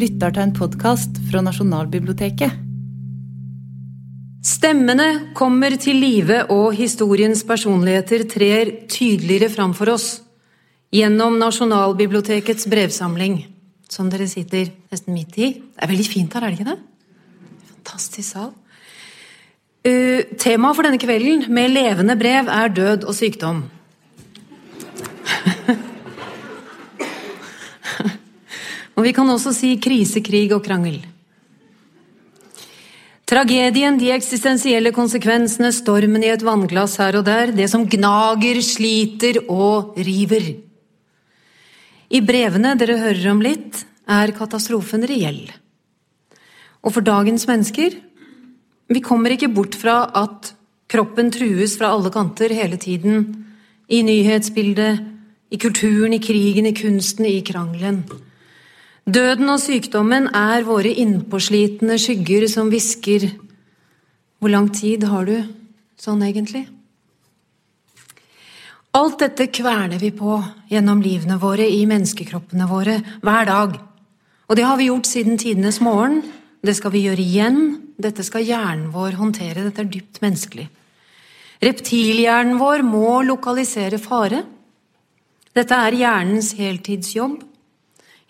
lytter til en podkast fra Nasjonalbiblioteket. Stemmene kommer til live, og historiens personligheter trer tydeligere fram for oss gjennom Nasjonalbibliotekets brevsamling, som dere sitter nesten midt i. Det er veldig fint her, er det ikke det? Fantastisk sal. Uh, Temaet for denne kvelden med levende brev er død og sykdom. Og vi kan også si krise, krig og krangel. Tragedien, de eksistensielle konsekvensene, stormen i et vannglass her og der, det som gnager, sliter og river. I brevene dere hører om litt, er katastrofen reell. Og for dagens mennesker Vi kommer ikke bort fra at kroppen trues fra alle kanter hele tiden. I nyhetsbildet, i kulturen, i krigen, i kunsten, i krangelen. Døden og sykdommen er våre innpåslitne skygger som hvisker Hvor lang tid har du sånn egentlig? Alt dette kverner vi på gjennom livene våre, i menneskekroppene våre, hver dag. Og det har vi gjort siden tidenes morgen. Det skal vi gjøre igjen. Dette skal hjernen vår håndtere. Dette er dypt menneskelig. Reptilhjernen vår må lokalisere fare. Dette er hjernens heltidsjobb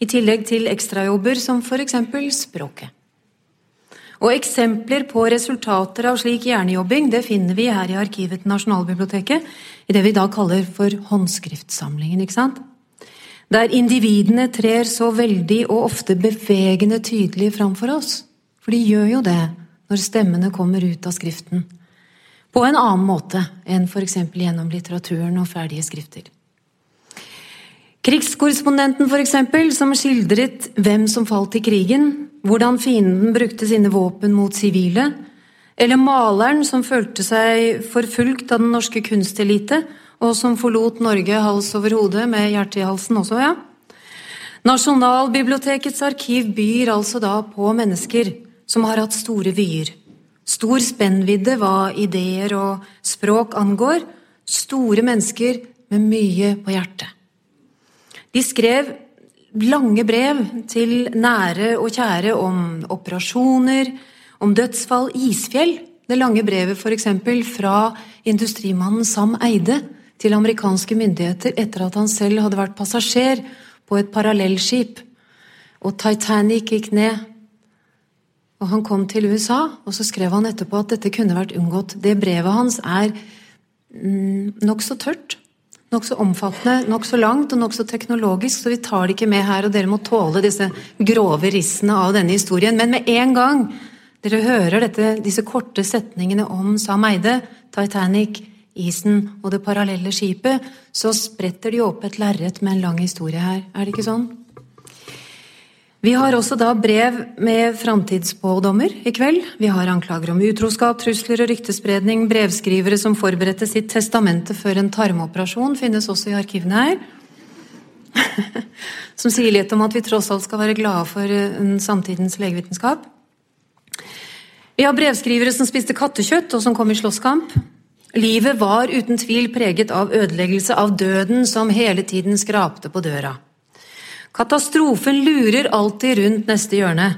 i tillegg til ekstrajobber som f.eks. språket. Og Eksempler på resultater av slik hjernejobbing det finner vi her i arkivet til Nasjonalbiblioteket, i det vi da kaller for håndskriftsamlingen. ikke sant? Der individene trer så veldig og ofte bevegende tydelig framfor oss. For de gjør jo det når stemmene kommer ut av skriften. På en annen måte enn f.eks. gjennom litteraturen og ferdige skrifter. Krigskorrespondenten, f.eks., som skildret hvem som falt i krigen, hvordan fienden brukte sine våpen mot sivile, eller maleren som følte seg forfulgt av den norske kunstelite, og som forlot Norge hals over hode med hjertet i halsen også, ja. Nasjonalbibliotekets arkiv byr altså da på mennesker som har hatt store vyer. Stor spennvidde hva ideer og språk angår. Store mennesker med mye på hjertet. De skrev lange brev til nære og kjære om operasjoner, om dødsfall, isfjell. Det lange brevet f.eks. fra industrimannen Sam Eide til amerikanske myndigheter etter at han selv hadde vært passasjer på et parallellskip, og Titanic gikk ned. Og Han kom til USA, og så skrev han etterpå at dette kunne vært unngått. Det brevet hans er mm, nokså tørt nokså omfattende, nokså langt og nokså teknologisk, så vi tar det ikke med her, og dere må tåle disse grove rissene av denne historien. Men med en gang dere hører dette, disse korte setningene om Sam Eide, Titanic, isen og det parallelle skipet, så spretter de opp et lerret med en lang historie her. Er det ikke sånn? Vi har også da brev med framtidsspådommer i kveld. Vi har anklager om utroskap, trusler og ryktespredning. Brevskrivere som forberedte sitt testamente før en tarmoperasjon, finnes også i arkivene her. som sier litt om at vi tross alt skal være glade for eh, samtidens legevitenskap. Vi har brevskrivere som spiste kattekjøtt, og som kom i slåsskamp. Livet var uten tvil preget av ødeleggelse, av døden som hele tiden skrapte på døra. Katastrofen lurer alltid rundt neste hjørne,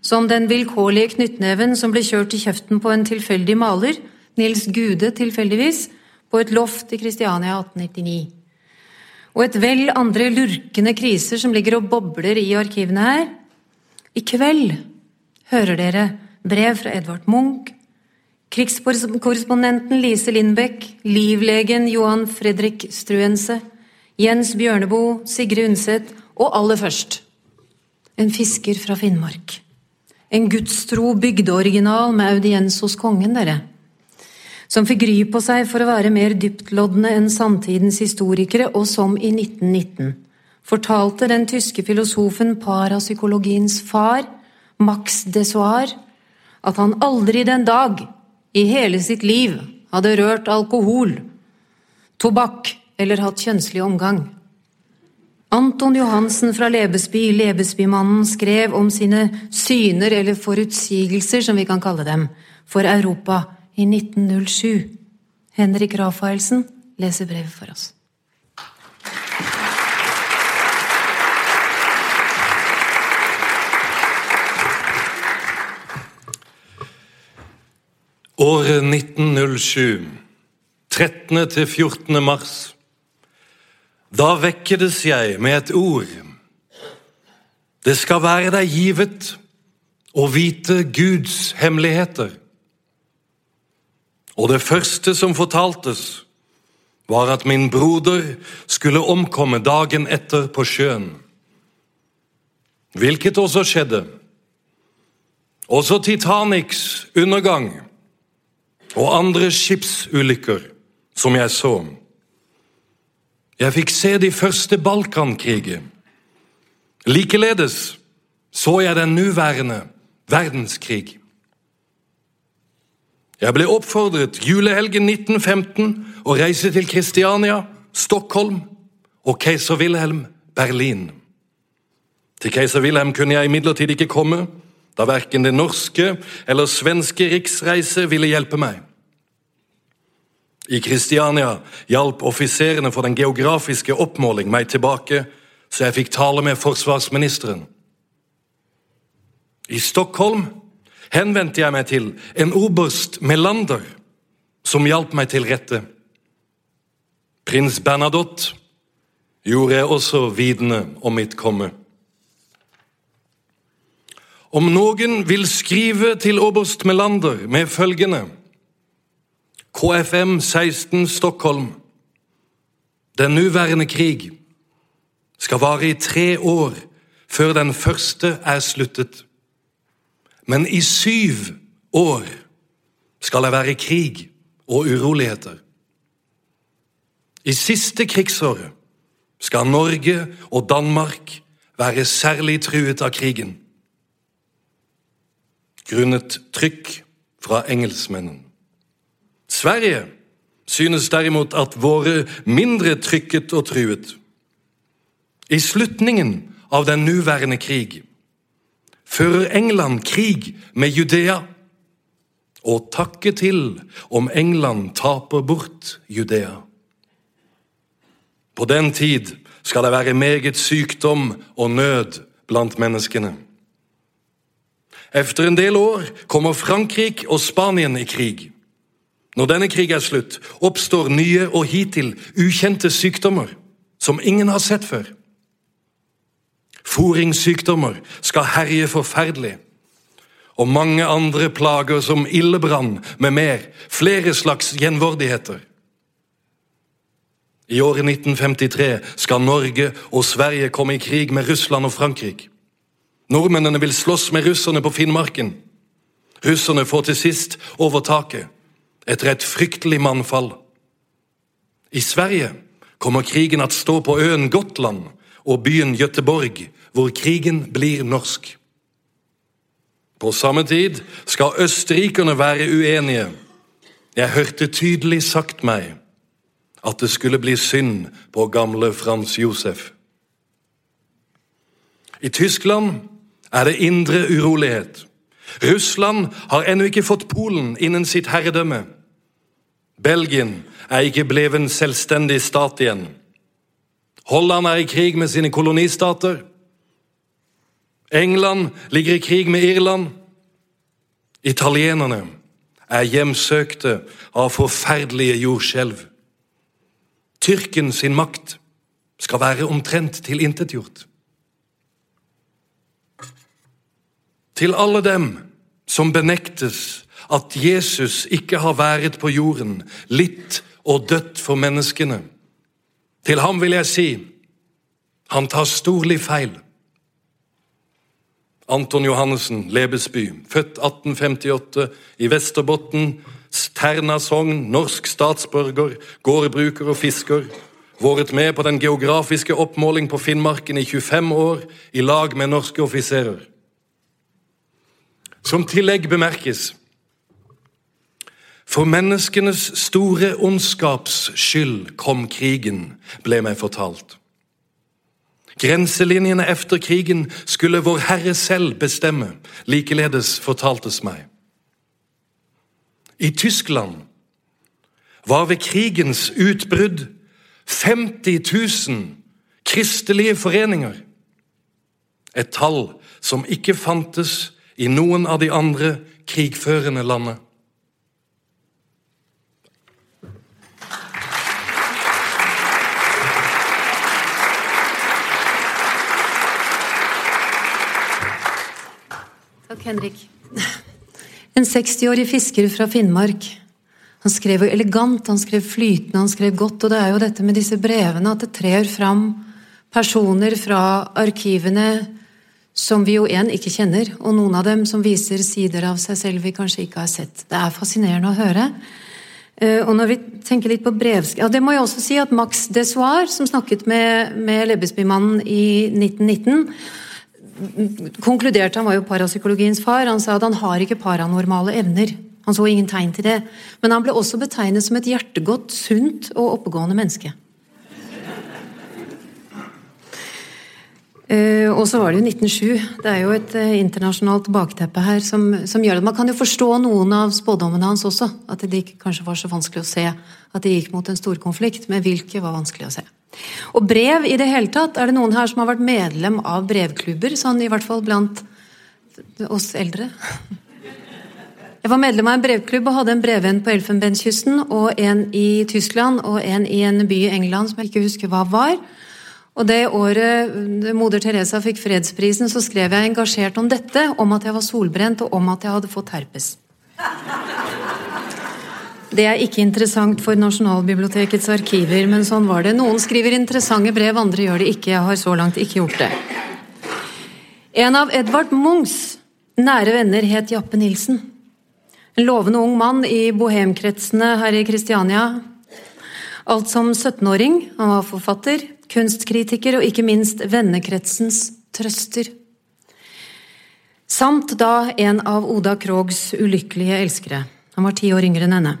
som den vilkårlige knyttneven som ble kjørt i kjeften på en tilfeldig maler, Nils Gude tilfeldigvis, på et loft i Kristiania 1899. Og et vel andre lurkende kriser som ligger og bobler i arkivene her. I kveld hører dere brev fra Edvard Munch, krigskorrespondenten Lise Lindbekk, livlegen Johan Fredrik Struense, Jens Bjørneboe, Sigrid Undset og aller først en fisker fra Finnmark. En gudstro bygdeoriginal med audiens hos kongen, dere. Som fikk ry på seg for å være mer dyptlodne enn samtidens historikere, og som i 1919 fortalte den tyske filosofen parapsykologiens far, Max Desoir, at han aldri den dag i hele sitt liv hadde rørt alkohol, tobakk eller hatt kjønnslig omgang. Anton Johansen fra Lebesby, Lebesbymannen, skrev om sine syner, eller forutsigelser som vi kan kalle dem, for Europa i 1907. Henrik Rafaelsen leser brevet for oss. Året 1907, 13. til 14. mars. Da vekkedes jeg med et ord. Det skal være deg givet å vite Guds hemmeligheter. Og det første som fortaltes, var at min broder skulle omkomme dagen etter på sjøen. Hvilket også skjedde. Også Titanics undergang og andre skipsulykker som jeg så. Jeg fikk se de første Balkankriger. Likeledes så jeg den nuværende verdenskrig. Jeg ble oppfordret julehelgen 1915 å reise til Kristiania, Stockholm og keiser Wilhelm Berlin. Til keiser Wilhelm kunne jeg imidlertid ikke komme, da verken det norske eller svenske riksreise ville hjelpe meg. I Kristiania hjalp offiserene for den geografiske oppmåling meg tilbake, så jeg fikk tale med forsvarsministeren. I Stockholm henvendte jeg meg til en oberst Melander, som hjalp meg til rette. Prins Bernadotte gjorde jeg også vitende om mitt komme. Om noen vil skrive til oberst Melander med følgende KFM 16 Stockholm Den nuværende krig skal vare i tre år før den første er sluttet. Men i syv år skal det være krig og uroligheter. I siste krigsåret skal Norge og Danmark være særlig truet av krigen grunnet trykk fra engelskmennene. Sverige synes derimot at våre mindre trykket og truet. I slutningen av den nuværende krig fører England krig med Judea, og takke til om England taper bort Judea. På den tid skal det være meget sykdom og nød blant menneskene. Efter en del år kommer Frankrike og Spanien i krig. Når denne krig er slutt, oppstår nye og hittil ukjente sykdommer som ingen har sett før. Foringssykdommer skal herje forferdelig, og mange andre plager som ildebrann med mer, flere slags gjenvordigheter. I året 1953 skal Norge og Sverige komme i krig med Russland og Frankrike. Nordmennene vil slåss med russerne på Finnmarken. Russerne får til sist overtaket etter et fryktelig mannfall. I Sverige kommer krigen at stå på øen Gotland og byen Göteborg, hvor krigen blir norsk. På samme tid skal østerrikerne være uenige. Jeg hørte tydelig sagt meg at det skulle bli synd på gamle Frans Josef. I Tyskland er det indre urolighet. Russland har ennå ikke fått Polen innen sitt herredømme. Belgien er ikke blevet en selvstendig stat igjen. Holland er i krig med sine kolonistater. England ligger i krig med Irland. Italienerne er hjemsøkte av forferdelige jordskjelv. Tyrken sin makt skal være omtrent tilintetgjort. Til alle dem som benektes at Jesus ikke har vært på jorden, litt og dødt for menneskene. Til ham vil jeg si han tar storlig feil. Anton Johannessen, Lebesby, født 1858 i Vesterbotten, Terna sogn, norsk statsborger, gårdbruker og fisker. Vært med på den geografiske oppmåling på Finnmarken i 25 år, i lag med norske offiserer. Som tillegg bemerkes For menneskenes store ondskaps skyld kom krigen, ble meg fortalt. Grenselinjene efter krigen skulle Vår Herre selv bestemme, likeledes fortaltes meg. I Tyskland var ved krigens utbrudd 50 000 kristelige foreninger. Et tall som ikke fantes i noen av de andre krigførende landene. Takk, Henrik. En 60-årig fisker fra Finnmark. Han skrev jo elegant, han skrev flytende, han skrev godt. Og det er jo dette med disse brevene, at det trer fram personer fra arkivene som vi jo en ikke kjenner, og noen av dem som viser sider av seg selv vi kanskje ikke har sett. Det er fascinerende å høre. Eh, og når vi tenker litt på brevsk... Ja, det må jeg også si at Max Desoir, som snakket med, med Lebesbymannen i 1919 konkluderte Han var jo parapsykologiens far. Han sa at han har ikke paranormale evner. Han så ingen tegn til det. Men han ble også betegnet som et hjertegodt, sunt og oppegående menneske. Og så var det jo 1907. Det er jo et uh, internasjonalt bakteppe her som, som, gjør det. Man kan jo forstå noen av spådommene hans også. At det ikke kanskje var så vanskelig å se at det gikk mot en storkonflikt. Men hvilke var vanskelig å se. Og brev i det hele tatt. Er det noen her som har vært medlem av brevklubber? Sånn i hvert fall blant oss eldre. Jeg var medlem av en brevklubb og hadde en brevvenn på Elfenbenskysten og en i Tyskland og en i en by i England som jeg ikke husker hva var. Og det året moder Teresa fikk fredsprisen, så skrev jeg engasjert om dette, om at jeg var solbrent, og om at jeg hadde fått herpes. Det er ikke interessant for Nasjonalbibliotekets arkiver, men sånn var det. Noen skriver interessante brev, andre gjør det ikke. Jeg har så langt ikke gjort det. En av Edvard Munchs nære venner het Jappe Nilsen. En lovende ung mann i bohemkretsene her i Kristiania. Alt som 17-åring. Han var forfatter, kunstkritiker og ikke minst vennekretsens trøster. Samt da en av Oda Krogs ulykkelige elskere. Han var ti år yngre enn henne.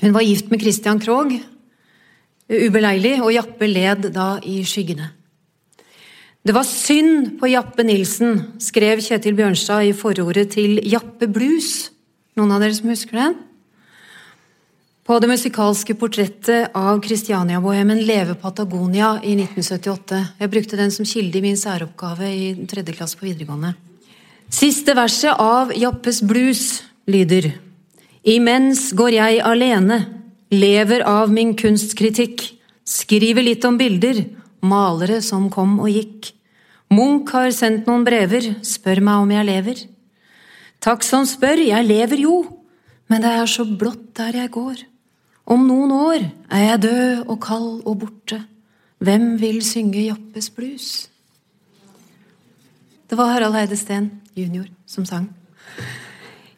Hun var gift med Christian Krog, ubeleilig, og Jappe led da i skyggene. Det var synd på Jappe Nilsen, skrev Kjetil Bjørnstad i forordet til Jappe Blues. Noen av dere som husker den? På det musikalske portrettet av Christiania-bohemen Leve Patagonia i 1978. Jeg brukte den som kilde i min særoppgave i tredje klasse på videregående. Siste verset av Jappes blues lyder Imens går jeg alene, lever av min kunstkritikk, skriver litt om bilder, malere som kom og gikk. Munch har sendt noen brever, spør meg om jeg lever. Takk som spør, jeg lever jo, men det er så blått der jeg går. Om noen år er jeg død og kald og borte. Hvem vil synge Jappes blues? Det var Harald Heide Steen jr. som sang.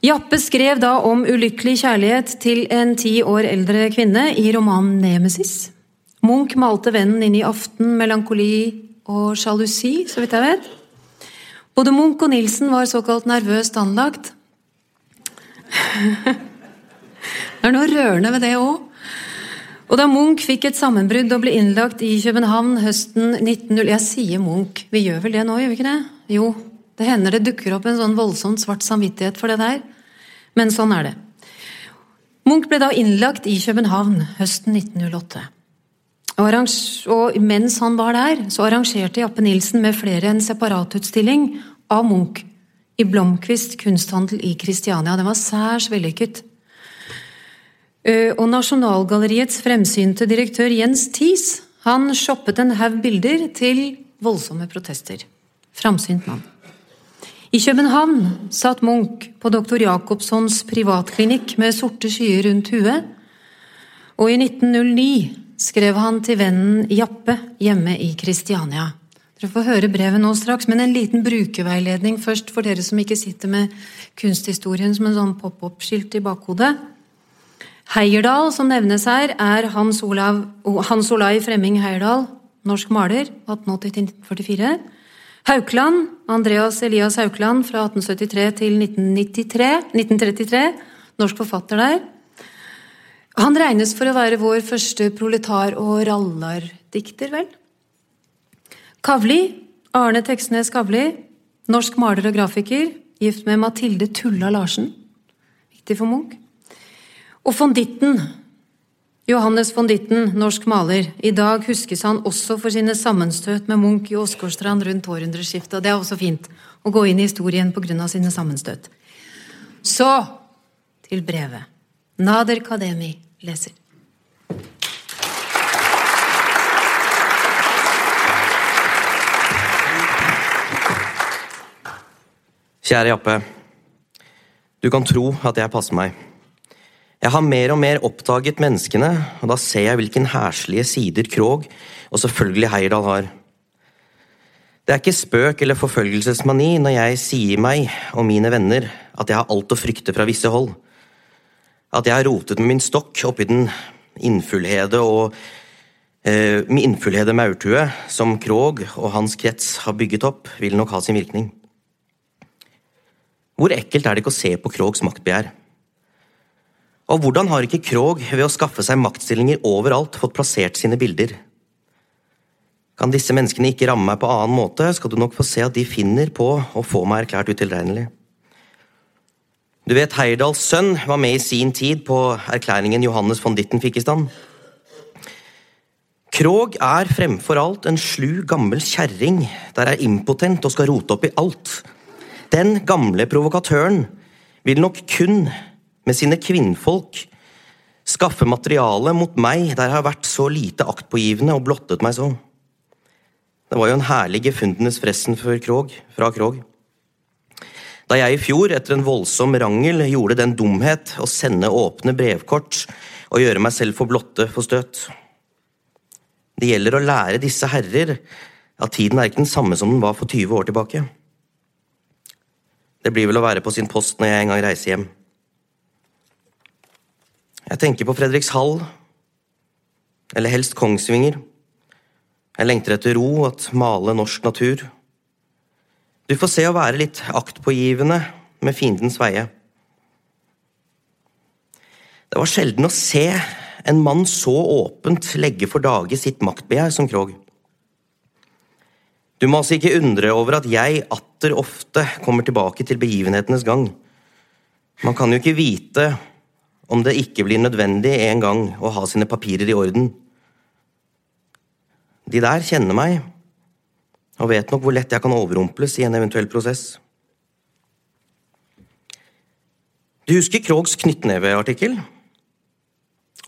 Jappe skrev da om ulykkelig kjærlighet til en ti år eldre kvinne i romanen Nemesis. Munch malte vennen inn i aften, melankoli og sjalusi, så vidt jeg vet. Både Munch og Nilsen var såkalt nervøst anlagt. Det er noe rørende ved det òg. Og da Munch fikk et sammenbrudd og ble innlagt i København høsten 1900 Jeg sier Munch, vi gjør vel det nå, gjør vi ikke det? Jo, det hender det dukker opp en sånn voldsomt svart samvittighet for det der. Men sånn er det. Munch ble da innlagt i København høsten 1908. Og, mens han var der, så arrangerte Jappe Nilsen med flere en separatutstilling av Munch i Blomkvist kunsthandel i Kristiania. Den var særs vellykket. Eh, og Nasjonalgalleriets fremsynte direktør Jens Thies han shoppet en haug bilder til voldsomme protester. Framsynt mann. I København satt Munch på doktor Jacobsons privatklinikk med sorte skyer rundt huet, og i 1909 skrev han til vennen Jappe hjemme i Kristiania. Dere får høre brevet nå straks, men en liten brukerveiledning først for dere som ikke sitter med kunsthistorien som en sånn pop-opp-skilt i bakhodet. Heierdal, som nevnes her, er Hans, Olav, Hans Olai Fremming Heierdal, norsk maler, 1880-1944. Haukland, Andreas Elias Haukland fra 1873 til 1993, 1933, norsk forfatter der. Han regnes for å være vår første proletar- og rallardikter, vel? Kavli, Arne Teksnes Kavli, norsk maler og grafiker, gift med Mathilde Tulla Larsen. Viktig for Munch. Og von Ditten, Johannes von Ditten, norsk maler. I dag huskes han også for sine sammenstøt med Munch i Åsgårdstrand rundt århundreskiftet. Og det er også fint å gå inn i historien på grunn av sine sammenstøt. Så til brevet. Nader Kademi leser. Kjære Jappe. Du kan tro at jeg passer meg. Jeg har mer og mer oppdaget menneskene, og da ser jeg hvilken herslige sider Krog, og selvfølgelig Heyerdahl, har. Det er ikke spøk eller forfølgelsesmani når jeg sier meg og mine venner at jeg har alt å frykte fra visse hold. At jeg har rotet med min stokk oppi den innfullhede og eh, innfullhede maurtue som Krog og hans krets har bygget opp, vil nok ha sin virkning. Hvor ekkelt er det ikke å se på Krogs maktbegjær? Og hvordan har ikke Krog ved å skaffe seg maktstillinger overalt fått plassert sine bilder? Kan disse menneskene ikke ramme meg på annen måte, skal du nok få se at de finner på å få meg erklært utilregnelig. Du vet Heyerdahls sønn var med i sin tid på erklæringen Johannes von Ditten fikk i stand. Krog er fremfor alt en slu, gammel kjerring der er impotent og skal rote opp i alt. Den gamle provokatøren vil nok kun med sine kvinnfolk skaffe materiale mot meg der jeg har vært så lite aktpågivende og blottet meg så. Det var jo en herlig gefundenes fressen fra Krog. Da jeg i fjor, etter en voldsom rangel, gjorde den dumhet å sende åpne brevkort og gjøre meg selv for blotte for støt. Det gjelder å lære disse herrer at tiden er ikke den samme som den var for 20 år tilbake. Det blir vel å være på sin post når jeg en gang reiser hjem. Jeg tenker på Fredrikshall, eller helst Kongsvinger. Jeg lengter etter ro, at male norsk natur. Du får se å være litt aktpågivende med fiendens veie. Det var sjelden å se en mann så åpent legge for dage sitt maktbegjær som Krog. Du må altså ikke undre over at jeg atter ofte kommer tilbake til begivenhetenes gang. Man kan jo ikke vite om det ikke blir nødvendig en gang å ha sine papirer i orden. De der kjenner meg og vet nok hvor lett jeg kan overrumples i en eventuell prosess. Du husker Krogs knyttneveartikkel?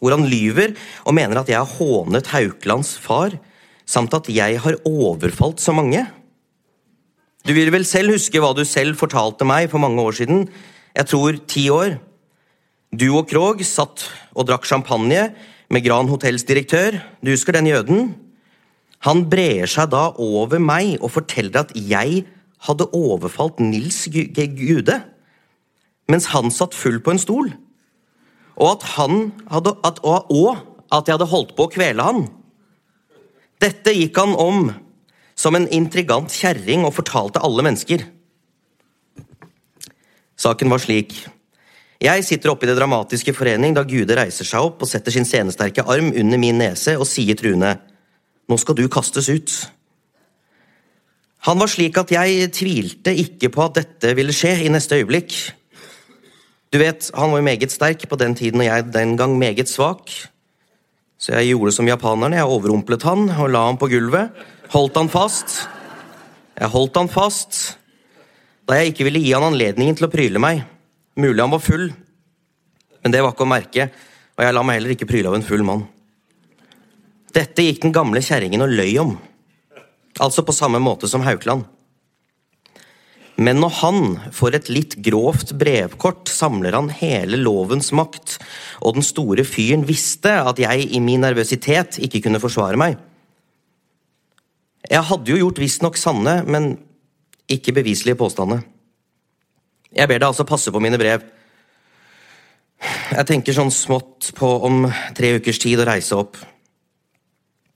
Hvor han lyver og mener at jeg har hånet Haukelands far, samt at jeg har overfalt så mange? Du vil vel selv huske hva du selv fortalte meg for mange år siden, jeg tror ti år, du og Krog satt og drakk champagne med Gran Hotels direktør, du husker den jøden? Han brer seg da over meg og forteller at jeg hadde overfalt Nils Gude, mens han satt full på en stol, og at, hadde, at, og at jeg hadde holdt på å kvele han. Dette gikk han om som en intrigant kjerring og fortalte alle mennesker. Saken var slik. Jeg sitter oppe i Det dramatiske forening da Gude reiser seg opp og setter sin senesterke arm under min nese og sier truende Nå skal du kastes ut. Han var slik at jeg tvilte ikke på at dette ville skje i neste øyeblikk. Du vet, han var jo meget sterk på den tiden og jeg den gang meget svak. Så jeg gjorde som japanerne, jeg overrumplet han og la ham på gulvet. Holdt han fast. Jeg holdt han fast da jeg ikke ville gi han anledningen til å pryle meg. Mulig han var full, men det var ikke å merke, og jeg la meg heller ikke pryle av en full mann. Dette gikk den gamle kjerringen og løy om, altså på samme måte som Haukeland. Men når han får et litt grovt brevkort, samler han hele lovens makt, og den store fyren visste at jeg i min nervøsitet ikke kunne forsvare meg. Jeg hadde jo gjort visstnok sanne, men ikke beviselige påstander. Jeg ber deg altså passe på mine brev. Jeg tenker sånn smått på om tre ukers tid å reise opp.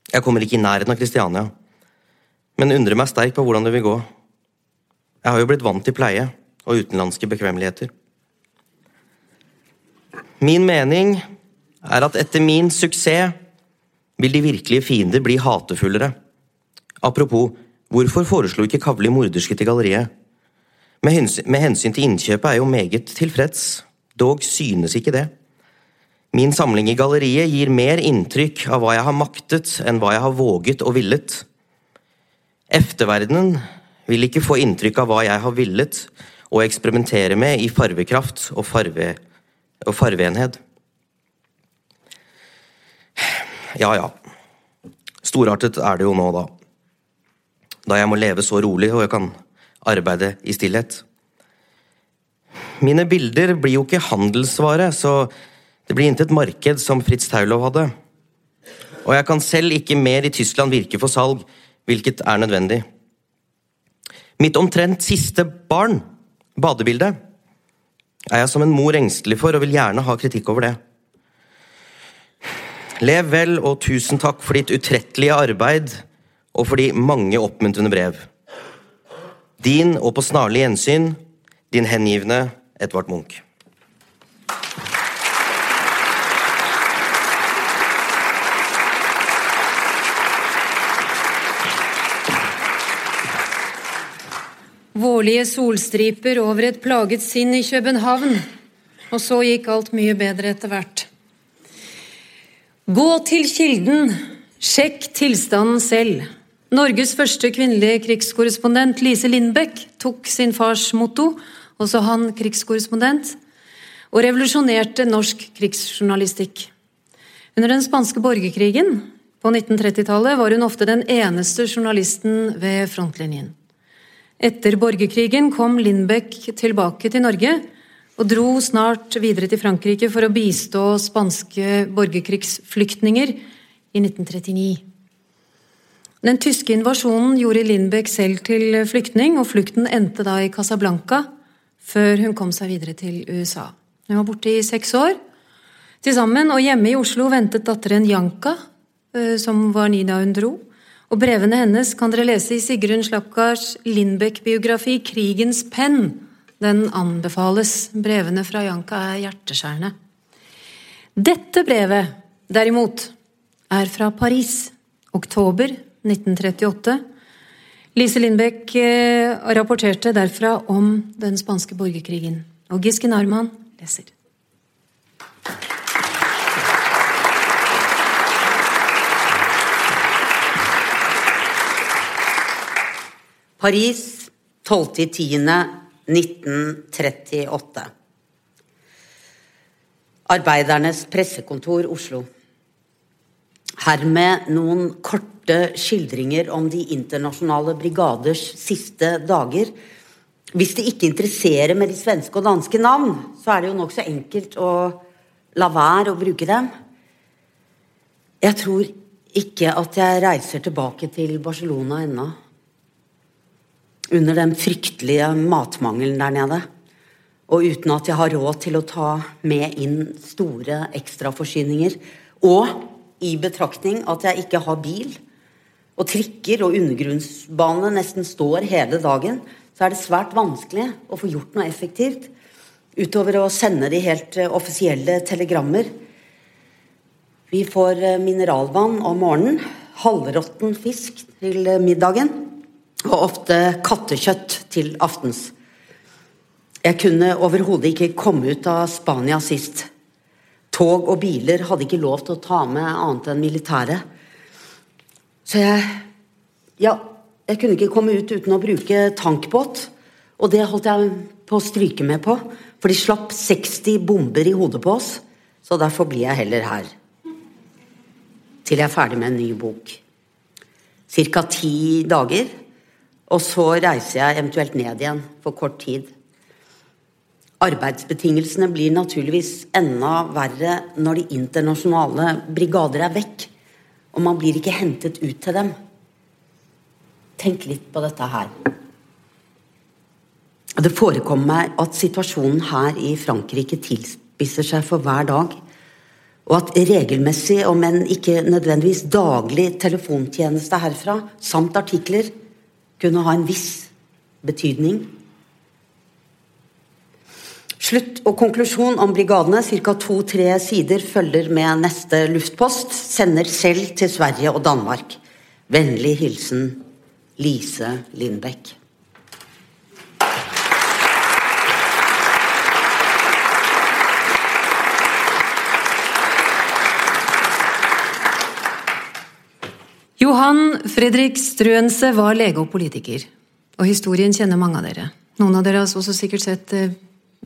Jeg kommer ikke i nærheten av Kristiania, men undrer meg sterkt på hvordan det vil gå. Jeg har jo blitt vant til pleie og utenlandske bekvemmeligheter. Min mening er at etter min suksess vil de virkelige fiender bli hatefullere. Apropos, hvorfor foreslo ikke Kavli morderske til galleriet? Med hensyn, med hensyn til innkjøpet er jeg jo meget tilfreds, dog synes ikke det. Min samling i galleriet gir mer inntrykk av hva jeg har maktet, enn hva jeg har våget og villet. Efterverdenen vil ikke få inntrykk av hva jeg har villet og eksperimentere med i farvekraft og, farve, og farveenhet. Ja, ja. Storartet er det jo nå, da. Da jeg må leve så rolig, og jeg kan arbeide i stillhet. Mine bilder blir jo ikke handelsvare, så det blir intet marked som Fritz Taulov hadde. Og jeg kan selv ikke mer i Tyskland virke for salg, hvilket er nødvendig. Mitt omtrent siste barn, badebildet, er jeg som en mor engstelig for og vil gjerne ha kritikk over det. Lev vel, og tusen takk for ditt utrettelige arbeid og for de mange oppmuntrende brev. Din, og på snarlig gjensyn, din hengivne Edvard Munch. Vårlige solstriper over et plaget sinn i København. Og så gikk alt mye bedre etter hvert. Gå til kilden, sjekk tilstanden selv. Norges første kvinnelige krigskorrespondent Lise Lindbekk tok sin fars motto, også han krigskorrespondent, og revolusjonerte norsk krigsjournalistikk. Under den spanske borgerkrigen på 1930-tallet var hun ofte den eneste journalisten ved frontlinjen. Etter borgerkrigen kom Lindbekk tilbake til Norge og dro snart videre til Frankrike for å bistå spanske borgerkrigsflyktninger i 1939. Den tyske invasjonen gjorde Lindbekk selv til flyktning, og flukten endte da i Casablanca før hun kom seg videre til USA. Hun var borte i seks år til sammen, og hjemme i Oslo ventet datteren Janka, eh, som var ni da hun dro. Og brevene hennes kan dere lese i Sigrun Slapkars Lindbekk-biografi 'Krigens penn'. Den anbefales. Brevene fra Janka er hjerteskjærende. Dette brevet, derimot, er fra Paris, oktober 1938. Lise Lindbekk eh, rapporterte derfra om den spanske borgerkrigen. Og Giske Narman leser. Paris 12.10.1938. Arbeidernes pressekontor Oslo. Hermed noen korte skildringer om de internasjonale brigaders siste dager. Hvis det ikke interesserer med de svenske og danske navn, så er det jo nokså enkelt å la være å bruke dem. Jeg tror ikke at jeg reiser tilbake til Barcelona ennå under den fryktelige matmangelen der nede. Og uten at jeg har råd til å ta med inn store ekstraforsyninger. Og i betraktning at jeg ikke har bil, og trikker og undergrunnsbane nesten står hele dagen, så er det svært vanskelig å få gjort noe effektivt utover å sende de helt eh, offisielle telegrammer. Vi får eh, mineralvann om morgenen, halvråtten fisk til eh, middagen og ofte kattekjøtt til aftens. Jeg kunne overhodet ikke komme ut av Spania sist. Tog og biler hadde ikke lov til å ta med annet enn militæret. Så jeg Ja, jeg kunne ikke komme ut uten å bruke tankbåt. Og det holdt jeg på å stryke med på, for de slapp 60 bomber i hodet på oss. Så derfor blir jeg heller her. Til jeg er ferdig med en ny bok. Cirka ti dager og så reiser jeg eventuelt ned igjen for kort tid. Arbeidsbetingelsene blir naturligvis enda verre når de internasjonale brigader er vekk, og man blir ikke hentet ut til dem. Tenk litt på dette her. Det forekommer meg at situasjonen her i Frankrike tilspisser seg for hver dag, og at regelmessig, om enn ikke nødvendigvis daglig telefontjeneste herfra, samt artikler, kunne ha en viss betydning. Slutt og konklusjon om brigadene, ca. to-tre sider, følger med neste luftpost. Sender selv til Sverige og Danmark. Vennlig hilsen Lise Lindbekk. Johan Fredrik Strønse var lege og politiker, og historien kjenner mange av dere. Noen av dere har også sikkert sett eh,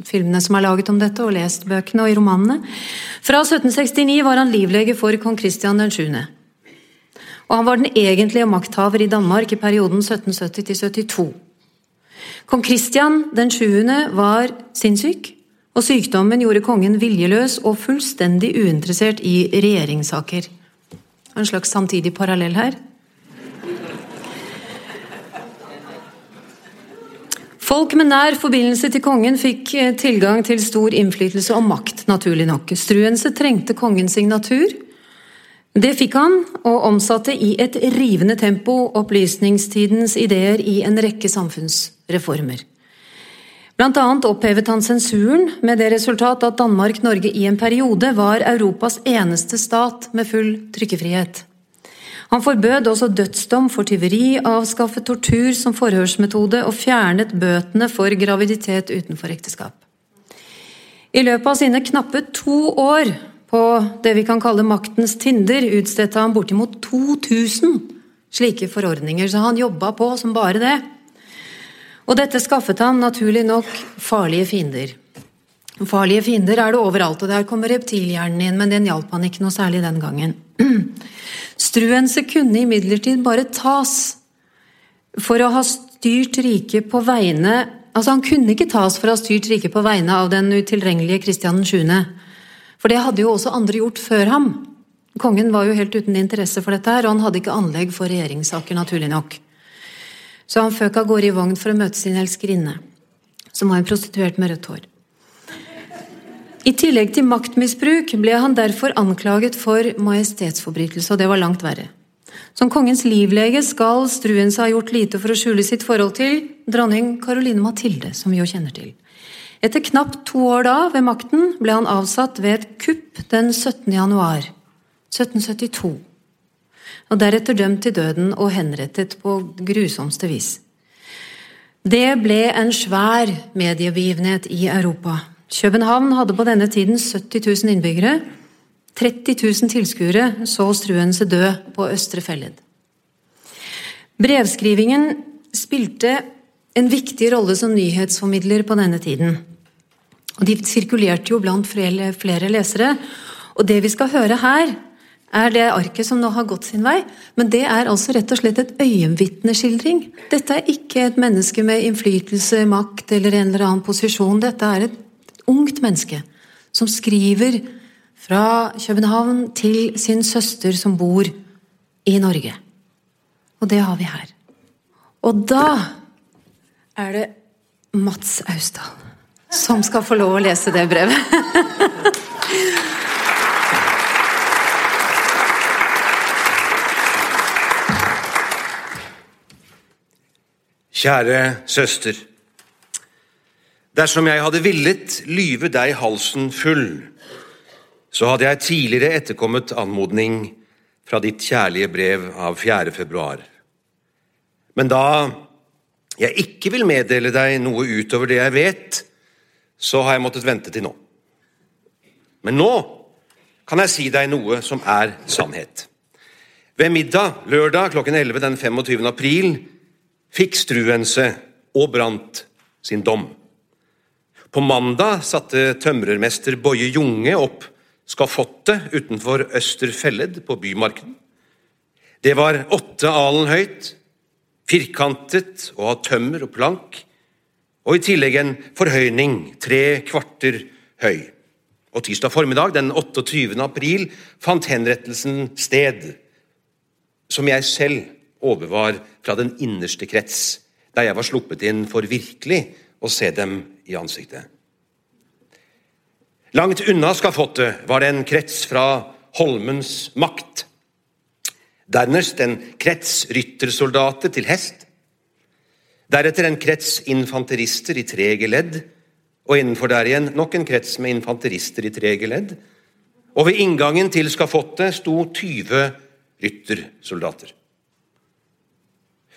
filmene som er laget om dette, og lest bøkene og i romanene. Fra 1769 var han livlege for kong Kristian 7. Og han var den egentlige makthaver i Danmark i perioden 1770 72. Kong Kristian den 7. var sinnssyk, og sykdommen gjorde kongen viljeløs og fullstendig uinteressert i regjeringssaker. En slags samtidig parallell her. Folk med nær forbindelse til kongen fikk eh, tilgang til stor innflytelse og makt, naturlig nok. Struense trengte kongens signatur. Det fikk han, og omsatte i et rivende tempo opplysningstidens ideer i en rekke samfunnsreformer. Blant annet opphevet han sensuren, med det resultat at Danmark-Norge i en periode var Europas eneste stat med full trykkefrihet. Han forbød også dødsdom for tyveri, avskaffet tortur som forhørsmetode og fjernet bøtene for graviditet utenfor ekteskap. I løpet av sine knappe to år på det vi kan kalle maktens tinder, utstedte han bortimot 2000 slike forordninger, så han jobba på som bare det. Og dette skaffet ham naturlig nok farlige fiender. Farlige fiender er det overalt, og der kommer reptilhjernen inn, men den hjalp han ikke noe særlig den gangen. Struense kunne imidlertid bare tas for å ha styrt riket på vegne Altså, han kunne ikke tas for å ha styrt riket på vegne av den utilregnelige Kristian 7. For det hadde jo også andre gjort før ham. Kongen var jo helt uten interesse for dette her, og han hadde ikke anlegg for regjeringssaker, naturlig nok. Så han føk av gårde i vogn for å møte sin elskerinne, som var en prostituert med rødt hår. I tillegg til maktmisbruk ble han derfor anklaget for majestetsforbrytelse, og det var langt verre. Som kongens livlege skal Struense ha gjort lite for å skjule sitt forhold til dronning Caroline Mathilde, som vi jo kjenner til. Etter knapt to år da, ved makten, ble han avsatt ved et kupp den 17. januar 1772 og deretter dømt til døden og henrettet på grusomste vis. Det ble en svær mediebegivenhet i Europa. København hadde på denne tiden 70 000 innbyggere. 30 000 tilskuere så Struense dø på Østre Felled. Brevskrivingen spilte en viktig rolle som nyhetsformidler på denne tiden. Og De sirkulerte jo blant flere lesere. Og det vi skal høre her, er det arket som nå har gått sin vei. Men det er altså rett og slett et øyenvitneskildring. Dette er ikke et menneske med innflytelse, makt eller en eller annen posisjon. Dette er et ungt menneske som skriver fra København til sin søster som bor i Norge. Og det har vi her. Og da er det Mats Austdal som skal få lov å lese det brevet. Kjære søster. Dersom jeg hadde villet lyve deg halsen full, så hadde jeg tidligere etterkommet anmodning fra ditt kjærlige brev av 4. februar. Men da jeg ikke vil meddele deg noe utover det jeg vet, så har jeg måttet vente til nå. Men nå kan jeg si deg noe som er sannhet. Ved middag lørdag klokken 11 den 25. april fikk Struense og Brant sin dom. På mandag satte tømrermester Boje Junge opp skafottet utenfor Øster Felled på Bymarken. Det var åtte alen høyt, firkantet og av tømmer og plank, og i tillegg en forhøyning tre kvarter høy. Og tirsdag formiddag den 28. april fant henrettelsen sted, som jeg selv overvar fra den innerste krets, der jeg var sluppet inn for virkelig å se dem i ansiktet. Langt unna skafottet var det en krets fra Holmens makt. Dernest en krets ryttersoldater til hest. Deretter en krets infanterister i trege ledd, og innenfor der igjen nok en krets med infanterister i trege ledd. Og ved inngangen til skafottet sto 20 ryttersoldater.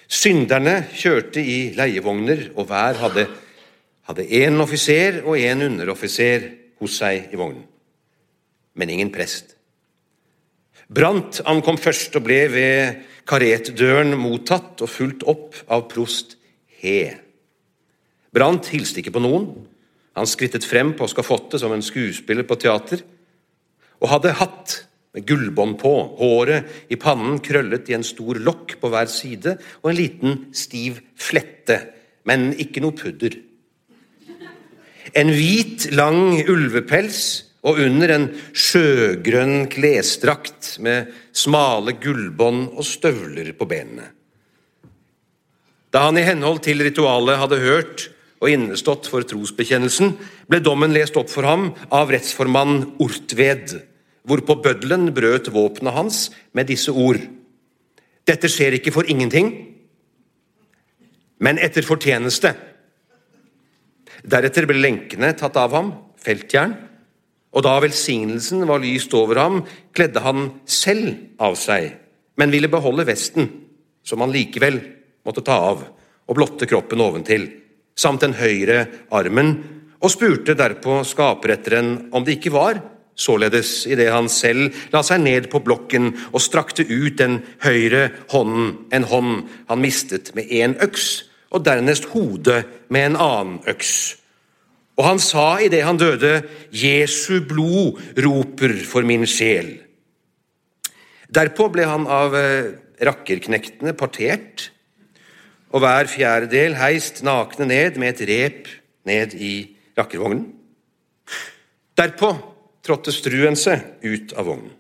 Synderne kjørte i leievogner, og hver hadde, hadde én offiser og én underoffiser hos seg i vognen. Men ingen prest. Brant ankom først og ble ved karetdøren mottatt og fulgt opp av prost He. Brant hilste ikke på noen. Han skrittet frem på skafottet som en skuespiller på teater, og hadde hatt med gullbånd på, håret i pannen krøllet i en stor lokk på hver side, og en liten, stiv flette men ikke noe pudder. En hvit, lang ulvepels og under en sjøgrønn klesdrakt med smale gullbånd og støvler på benene. Da han i henhold til ritualet hadde hørt og innestått for trosbekjennelsen, ble dommen lest opp for ham av rettsformann Ortved, hvorpå bøddelen brøt våpenet hans med disse ord. Dette skjer ikke for ingenting, men etter fortjeneste. Deretter ble lenkene tatt av ham, feltjern, og da velsignelsen var lyst over ham, kledde han selv av seg, men ville beholde vesten, som han likevel måtte ta av, og blotte kroppen oventil samt den høyre armen, og spurte derpå skaperetteren om det ikke var således idet han selv la seg ned på blokken og strakte ut den høyre hånden, en hånd han mistet med én øks, og dernest hodet med en annen øks. Og han sa idet han døde, Jesu blod roper for min sjel. Derpå ble han av eh, rakkerknektene partert og hver fjerdedel heist nakne ned med et rep ned i rakkervognen. Derpå trådte struen seg ut av vognen,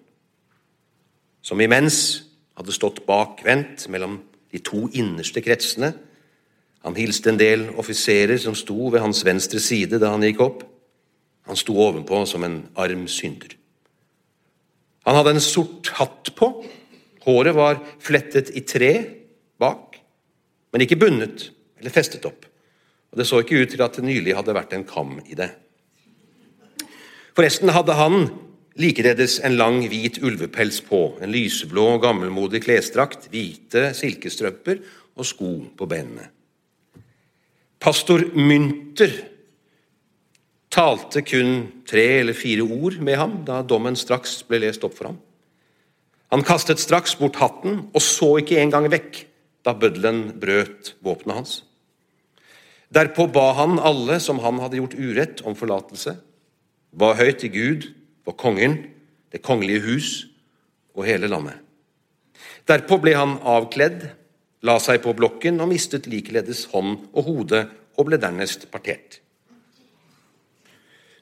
som imens hadde stått bakvendt mellom de to innerste kretsene. Han hilste en del offiserer som sto ved hans venstre side da han gikk opp. Han sto ovenpå som en arm synder. Han hadde en sort hatt på. Håret var flettet i tre bak men ikke bundet eller festet opp. Og Det så ikke ut til at det nylig hadde vært en kam i det. Forresten hadde han likeredes en lang, hvit ulvepels på, en lyseblå, gammelmodig klesdrakt, hvite silkestrømper og sko på benene. Pastor Mynter talte kun tre eller fire ord med ham da dommen straks ble lest opp for ham. Han kastet straks bort hatten og så ikke engang vekk da bøddelen brøt våpenet hans. Derpå ba han alle som han hadde gjort urett, om forlatelse, ba høyt til Gud for kongen, det kongelige hus og hele landet. Derpå ble han avkledd, la seg på blokken og mistet likeledes hånd og hode og ble dernest partert.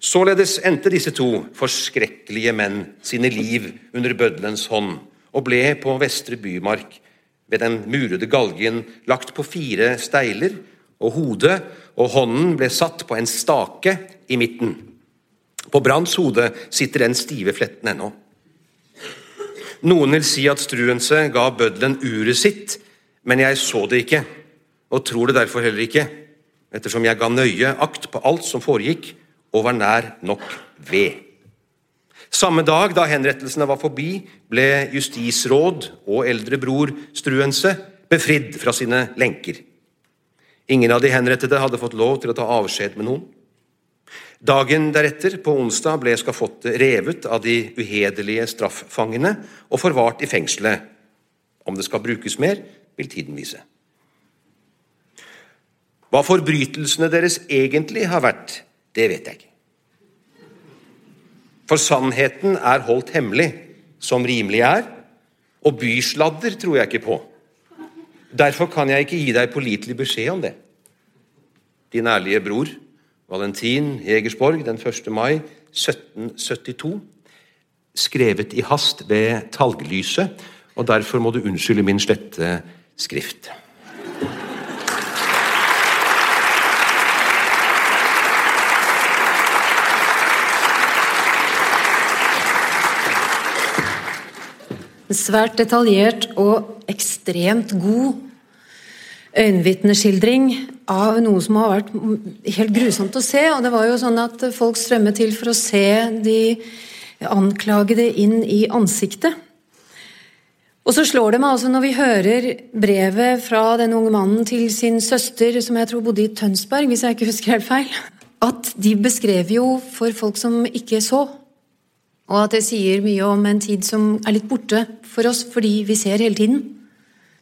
Således endte disse to forskrekkelige menn sine liv under bøddelens hånd og ble på Vestre Bymark ved den murede galgen lagt på fire steiler, og hodet og hånden ble satt på en stake i midten. På Branns hode sitter den stive fletten ennå. Noen vil si at Struense ga bøddelen uret sitt, men jeg så det ikke, og tror det derfor heller ikke, ettersom jeg ga nøye akt på alt som foregikk, og var nær nok ved. Samme dag da henrettelsene var forbi, ble justisråd og eldre bror Struense befridd fra sine lenker. Ingen av de henrettede hadde fått lov til å ta avskjed med noen. Dagen deretter, på onsdag, ble skafottet revet av de uhederlige strafffangene og forvart i fengselet. Om det skal brukes mer, vil tiden vise. Hva forbrytelsene deres egentlig har vært, det vet jeg ikke. For sannheten er holdt hemmelig, som rimelig er, og bysladder tror jeg ikke på. Derfor kan jeg ikke gi deg pålitelig beskjed om det. Din ærlige bror Valentin Jegersborg den 1. mai 1772. Skrevet i hast ved talglyset, og derfor må du unnskylde min slette skrift. Svært detaljert og ekstremt god øyenvitneskildring av noe som har vært helt grusomt å se. og det var jo sånn at Folk strømmet til for å se de anklagede inn i ansiktet. Og så slår det meg altså når vi hører brevet fra den unge mannen til sin søster, som jeg tror bodde i Tønsberg, hvis jeg ikke husker helt feil, at de beskrev jo for folk som ikke så, og at det sier mye om en tid som er litt borte for oss fordi vi ser hele tiden.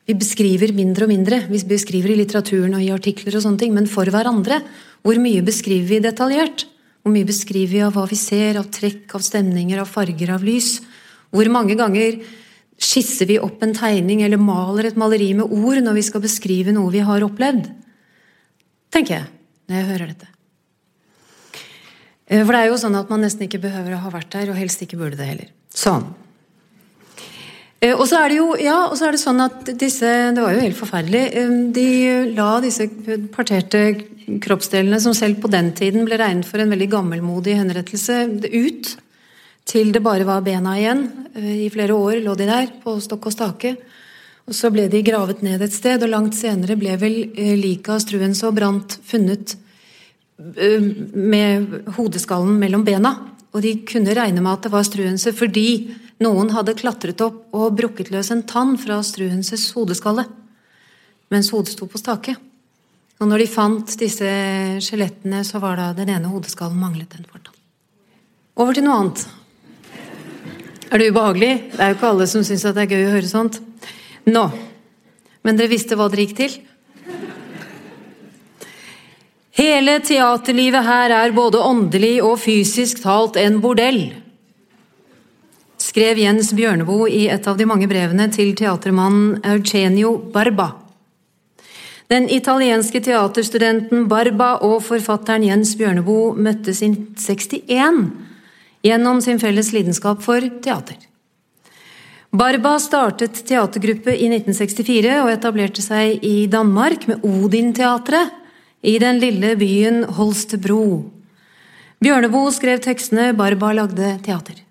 Vi beskriver mindre og mindre. Vi beskriver i litteraturen og i artikler, og sånne ting, men for hverandre. Hvor mye beskriver vi detaljert? Hvor mye beskriver vi av hva vi ser, av trekk, av stemninger, av farger, av lys? Hvor mange ganger skisser vi opp en tegning eller maler et maleri med ord når vi skal beskrive noe vi har opplevd? tenker jeg, når jeg hører dette. Eh, For det er jo sånn at man nesten ikke behøver å ha vært der, og helst ikke burde det heller. Sånn. Eh, Og så er det jo ja, og så er det sånn at disse Det var jo helt forferdelig. eh, De la disse parterte kroppsdelene, som selv på den tiden ble regnet for en veldig gammelmodig henrettelse, ut til det bare var bena igjen. Eh, I flere år lå de der på stokk og stake. Og så ble de gravet ned et sted, og langt senere ble vel eh, liket av Struens og Brant funnet eh, med hodeskallen mellom bena. Og de kunne regne med at det var Struense fordi noen hadde klatret opp og brukket løs en tann fra Struenses hodeskalle mens hodet sto på stake. Og når de fant disse skjelettene, så var da den ene hodeskallen manglet en fortann. Over til noe annet. Er det ubehagelig? Det er jo ikke alle som syns det er gøy å høre sånt. Nå. Men dere visste hva dere gikk til? Hele teaterlivet her er både åndelig og fysisk talt en bordell, skrev Jens Bjørneboe i et av de mange brevene til teatermannen Eugenio Barba. Den italienske teaterstudenten Barba og forfatteren Jens Bjørneboe møttes i 61 gjennom sin felles lidenskap for teater. Barba startet teatergruppe i 1964 og etablerte seg i Danmark med Odin-teatret i den lille byen Holstebro. Bjørneboe skrev tekstene, Barba lagde teater.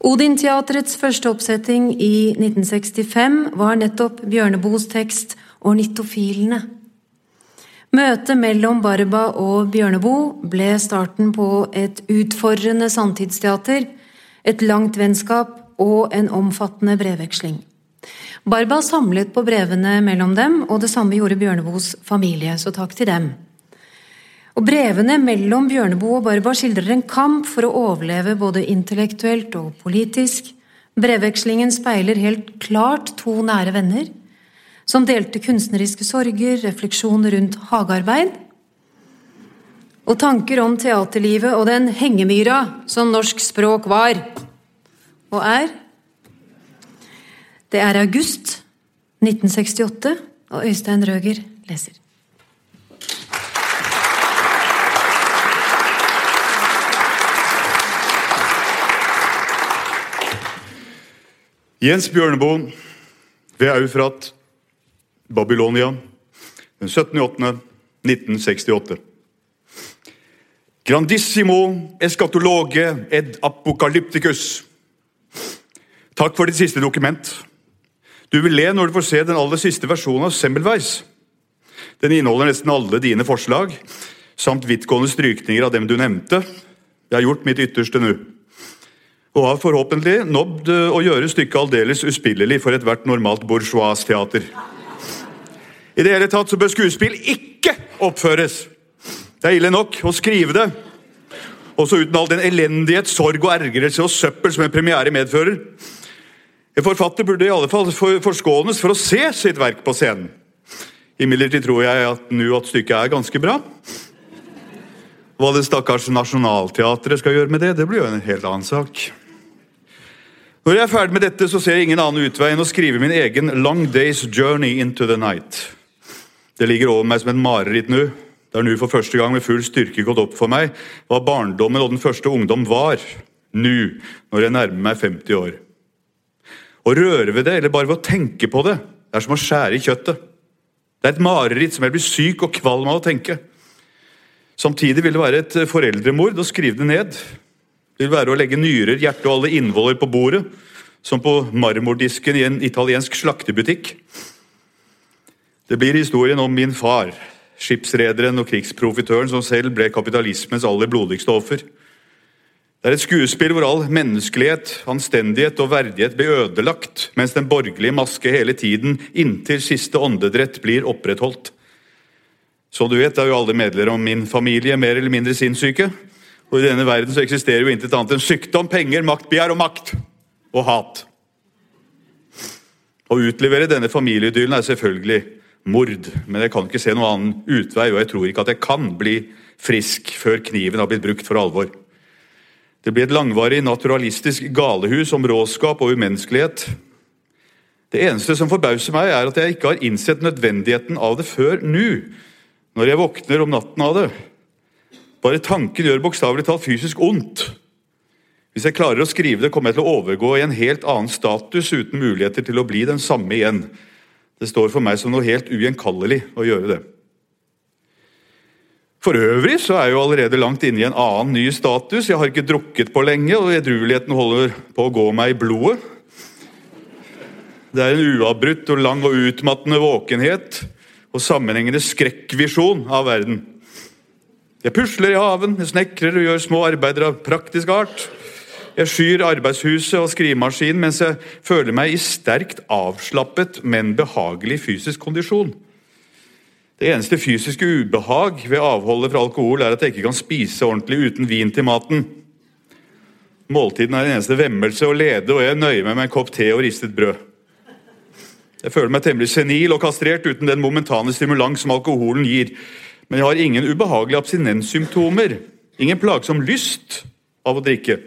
Odin-teatrets første oppsetting i 1965 var nettopp Bjørneboes tekst 'Ornitofilene'. Møtet mellom Barba og Bjørneboe ble starten på et utfordrende samtidsteater, et langt vennskap og en omfattende brevveksling. Barba samlet på brevene mellom dem, og det samme gjorde Bjørneboes familie, så takk til dem. Og Brevene mellom Bjørneboe og Barba skildrer en kamp for å overleve både intellektuelt og politisk. Brevvekslingen speiler helt klart to nære venner, som delte kunstneriske sorger, refleksjoner rundt hagearbeid og tanker om teaterlivet og den hengemyra som norsk språk var og er. Det er august 1968, og Øystein Røger leser. Jens Bjørneboe ved Eufrat, Babylonia, den 17.8.1968. Grandissimo eskatologe ed apokalypticus. Takk for ditt siste dokument. Du vil le når du får se den aller siste versjonen av Semmelweis. Den inneholder nesten alle dine forslag, samt vidtgående strykninger av dem du nevnte. Jeg har gjort mitt ytterste nå og har forhåpentlig nådd eh, å gjøre stykket aldeles uspillelig for ethvert normalt bourgeois-teater. I det hele tatt så bør skuespill ikke oppføres. Det er ille nok å skrive det, også uten all den elendighet, sorg og ergrelse og søppel som en premiere medfører. En forfatter burde i alle fall forskånes for å se sitt verk på scenen. Imidlertid tror jeg at nå at stykket er ganske bra. Hva det stakkars Nationaltheatret skal gjøre med det, det blir jo en helt annen sak. Når jeg er ferdig med dette, så ser jeg ingen annen utvei enn å skrive min egen Long Days Journey into the Night. Det ligger over meg som et mareritt nå. Det har nå for første gang med full styrke gått opp for meg hva barndommen og den første ungdom var. Nå, når jeg nærmer meg 50 år. Å røre ved det, eller bare ved å tenke på det, det er som å skjære i kjøttet. Det er et mareritt som jeg blir syk og kvalm av å tenke. Samtidig vil det være et foreldremord å skrive det ned. Det vil være å legge nyrer, hjerte og alle innvoller på bordet, som på marmordisken i en italiensk slaktebutikk. Det blir historien om min far, skipsrederen og krigsprofitøren som selv ble kapitalismens aller blodigste offer. Det er et skuespill hvor all menneskelighet, anstendighet og verdighet blir ødelagt, mens den borgerlige maske hele tiden, inntil siste åndedrett, blir opprettholdt. Som du vet, er jo alle medlemmer av min familie mer eller mindre sinnssyke. Og i denne verden så eksisterer jo intet annet enn sykdom, penger, maktbegjær og makt. Og hat. Å utlevere denne familieidyllen er selvfølgelig mord, men jeg kan ikke se noen annen utvei, og jeg tror ikke at jeg kan bli frisk før kniven har blitt brukt for alvor. Det blir et langvarig naturalistisk galehus om råskap og umenneskelighet. Det eneste som forbauser meg, er at jeg ikke har innsett nødvendigheten av det før nå, når jeg våkner om natten av det. Bare tanken gjør bokstavelig talt fysisk ondt. Hvis jeg klarer å skrive det, kommer jeg til å overgå i en helt annen status uten muligheter til å bli den samme igjen. Det står for meg som noe helt ugjenkallelig å gjøre det. For øvrig så er jeg jo allerede langt inne i en annen ny status. Jeg har ikke drukket på lenge, og edrueligheten holder på å gå meg i blodet. Det er en uavbrutt og lang og utmattende våkenhet og sammenhengende skrekkvisjon av verden. Jeg pusler i haven, jeg snekrer og gjør små arbeider av praktisk art. Jeg skyr arbeidshuset og skrivemaskinen mens jeg føler meg i sterkt avslappet, men behagelig fysisk kondisjon. Det eneste fysiske ubehag ved avholdet fra alkohol er at jeg ikke kan spise ordentlig uten vin til maten. Måltiden er en eneste vemmelse og lede, og jeg nøyer meg med en kopp te og ristet brød. Jeg føler meg temmelig senil og kastrert uten den momentane stimulans som alkoholen gir. Men jeg har ingen ubehagelige abstinenssymptomer. Ingen plagsom lyst av å drikke.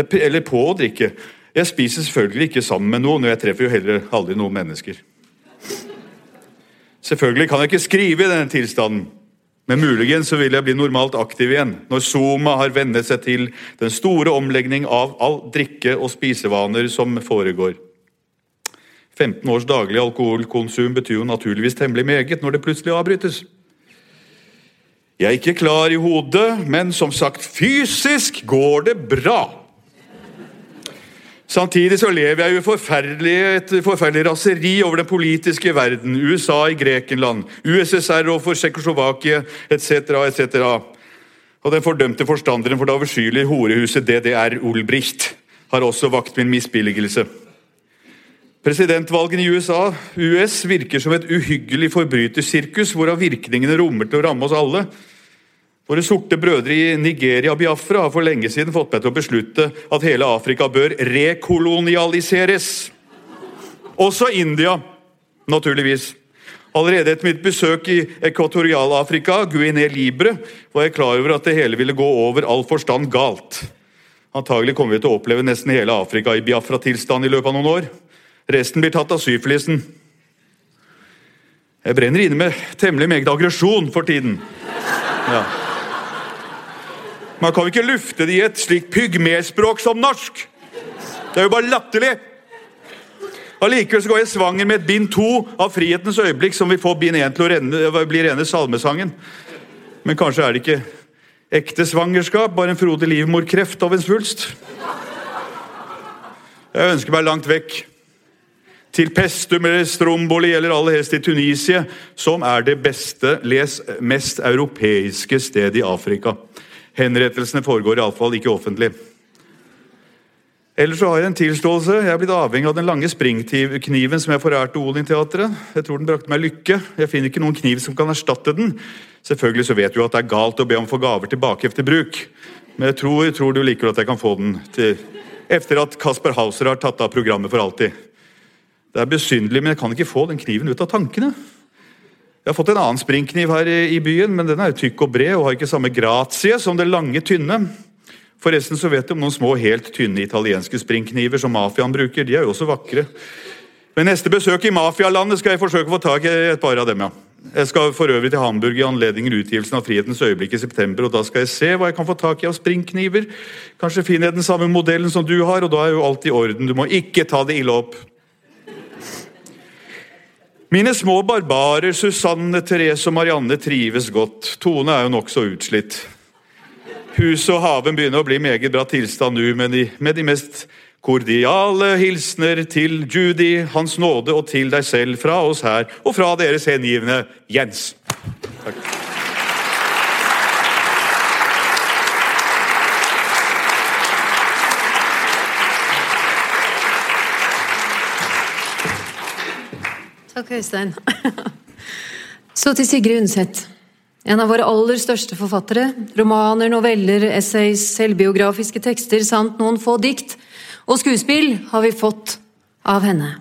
Eller på å drikke. Jeg spiser selvfølgelig ikke sammen med noen, og jeg treffer jo heller aldri noen mennesker. Selvfølgelig kan jeg ikke skrive i denne tilstanden, men muligens så vil jeg bli normalt aktiv igjen når Zuma har vennet seg til den store omlegning av all drikke- og spisevaner som foregår. 15 års daglig alkoholkonsum betyr jo naturligvis temmelig meget når det plutselig avbrytes. Jeg er ikke klar i hodet, men som sagt, fysisk går det bra. Samtidig så lever jeg forferdelig, et forferdelig raseri over den politiske verden. USA i Grekenland, USSR overfor Tsjekkoslovakia etc. etc. Og den fordømte forstanderen for det avskyelige horehuset DDR, Olbricht, har også vakt min misbilligelse. Presidentvalgene i USA US virker som et uhyggelig forbrytersirkus, hvorav virkningene rommer til å ramme oss alle. Våre sorte brødre i Nigeria og Biafra har for lenge siden fått meg til å beslutte at hele Afrika bør rekolonialiseres. Også India, naturligvis. Allerede etter mitt besøk i Ekvatorial-Afrika, Guinea Libre, var jeg klar over at det hele ville gå over all forstand galt. Antagelig kommer vi til å oppleve nesten hele Afrika i Biafra-tilstand i løpet av noen år. Resten blir tatt av syfilisen. Jeg brenner inne med temmelig meget aggresjon for tiden. Ja. Man kan jo ikke lufte det i et slikt pygmespråk som norsk! Det er jo bare latterlig! Allikevel går jeg svanger med et bind to av Frihetens øyeblikk, som vil få bind én til å bli rene salmesangen. Men kanskje er det ikke ekte svangerskap, bare en frodig livmorkreft av en svulst? Jeg ønsker meg langt vekk. Til Pestum eller Stromboli eller aller helst til Tunisia, som er det beste, les mest europeiske sted i Afrika. Henrettelsene foregår iallfall ikke offentlig. Ellers så har jeg en tilståelse. Jeg er blitt avhengig av den lange springkniven som jeg forærte Olin-teatret. Jeg tror den brakte meg lykke. Jeg finner ikke noen kniv som kan erstatte den. Selvfølgelig så vet du at det er galt å be om å få gaver tilbake etter bruk. Men jeg tror, tror du liker at jeg kan få den til etter at Kasper Hauser har tatt av programmet for alltid. Det er besynderlig, men jeg kan ikke få den kniven ut av tankene. Jeg har fått en annen springkniv her i byen, men den er tykk og bred og har ikke samme gratie som det lange, tynne. Forresten så vet du om noen små, helt tynne italienske springkniver som mafiaen bruker. De er jo også vakre. Ved neste besøk i mafialandet skal jeg forsøke å få tak i et par av dem. ja. Jeg skal for øvrig til Hamburg i anledning utgivelsen av Frihetens øyeblikk i september. og Da skal jeg se hva jeg kan få tak i av springkniver. Kanskje finner jeg den samme modellen som du har, og da er jo alt i orden. Du må ikke ta det ille opp. Mine små barbarer Susanne, Therese og Marianne trives godt. Tone er jo nokså utslitt. Huset og haven begynner å bli meget bra tilstand nå, men med de mest kordiale hilsener til Judy, Hans Nåde og til deg selv fra oss her, og fra deres hengivne Jens. Takk. Takk, Øystein. Så til Sigrid Undset. En av våre aller største forfattere. Romaner, noveller, essays, selvbiografiske tekster samt noen få dikt og skuespill har vi fått av henne.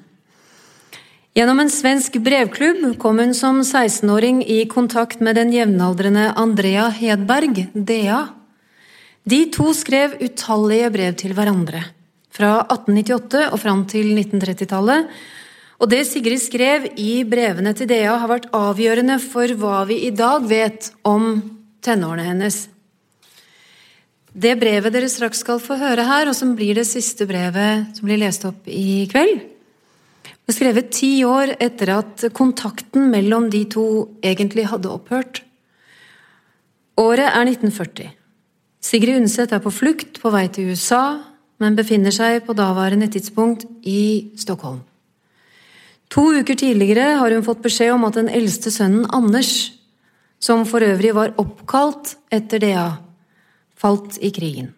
Gjennom en svensk brevklubb kom hun som 16-åring i kontakt med den jevnaldrende Andrea Hedberg, DA. De to skrev utallige brev til hverandre. Fra 1898 og fram til 1930-tallet Og det Sigrid skrev i brevene til Dea, har vært avgjørende for hva vi i dag vet om tenårene hennes. Det brevet dere straks skal få høre her, og som blir det siste brevet som blir lest opp i kveld, ble skrevet ti år etter at kontakten mellom de to egentlig hadde opphørt. Året er 1940. Sigrid Undset er på flukt på vei til USA, men befinner seg på daværende tidspunkt i Stockholm. To uker tidligere har hun fått beskjed om at den eldste sønnen Anders, som for øvrig var oppkalt etter DA, falt i krigen.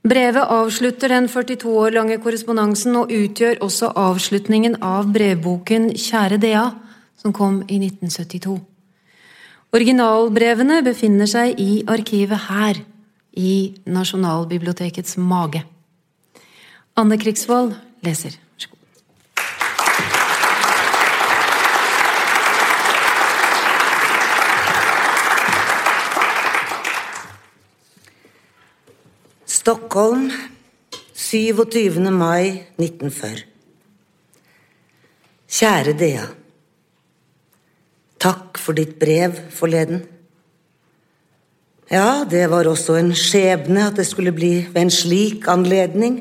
Brevet avslutter den 42 år lange korrespondansen og utgjør også avslutningen av brevboken Kjære DA, som kom i 1972. Originalbrevene befinner seg i arkivet her, i Nasjonalbibliotekets mage. Anne Krigsvold leser. Stockholm 27. mai 1940. Kjære Dea. Takk for ditt brev forleden. Ja, det var også en skjebne at det skulle bli ved en slik anledning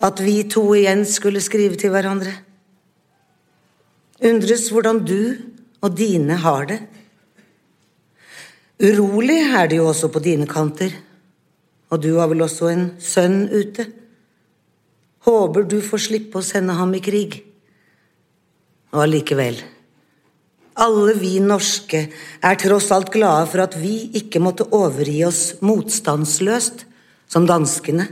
at vi to igjen skulle skrive til hverandre. Undres hvordan du og dine har det. Urolig er det jo også på dine kanter, og du har vel også en sønn ute. Håper du får slippe å sende ham i krig. Og allikevel alle vi norske er tross alt glade for at vi ikke måtte overgi oss motstandsløst, som danskene.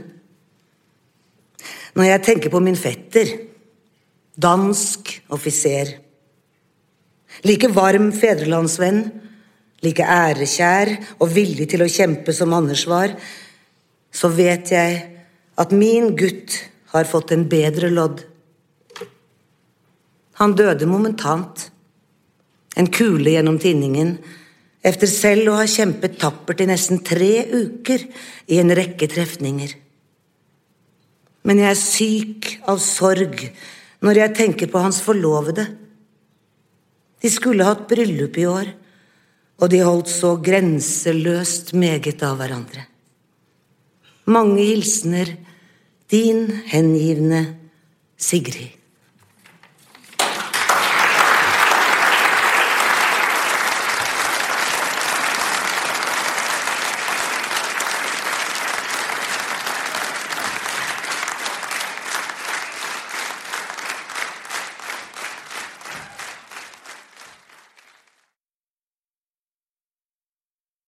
Når jeg tenker på min fetter, dansk offiser, like varm fedrelandsvenn, like ærekjær og villig til å kjempe som Anders var, så vet jeg at min gutt har fått en bedre lodd. Han døde momentant en kule gjennom tinningen, efter selv å ha kjempet tappert i nesten tre uker i en rekke trefninger. Men jeg er syk av sorg når jeg tenker på hans forlovede. De skulle hatt bryllup i år, og de holdt så grenseløst meget av hverandre. Mange hilsener, din hengivne Sigrid.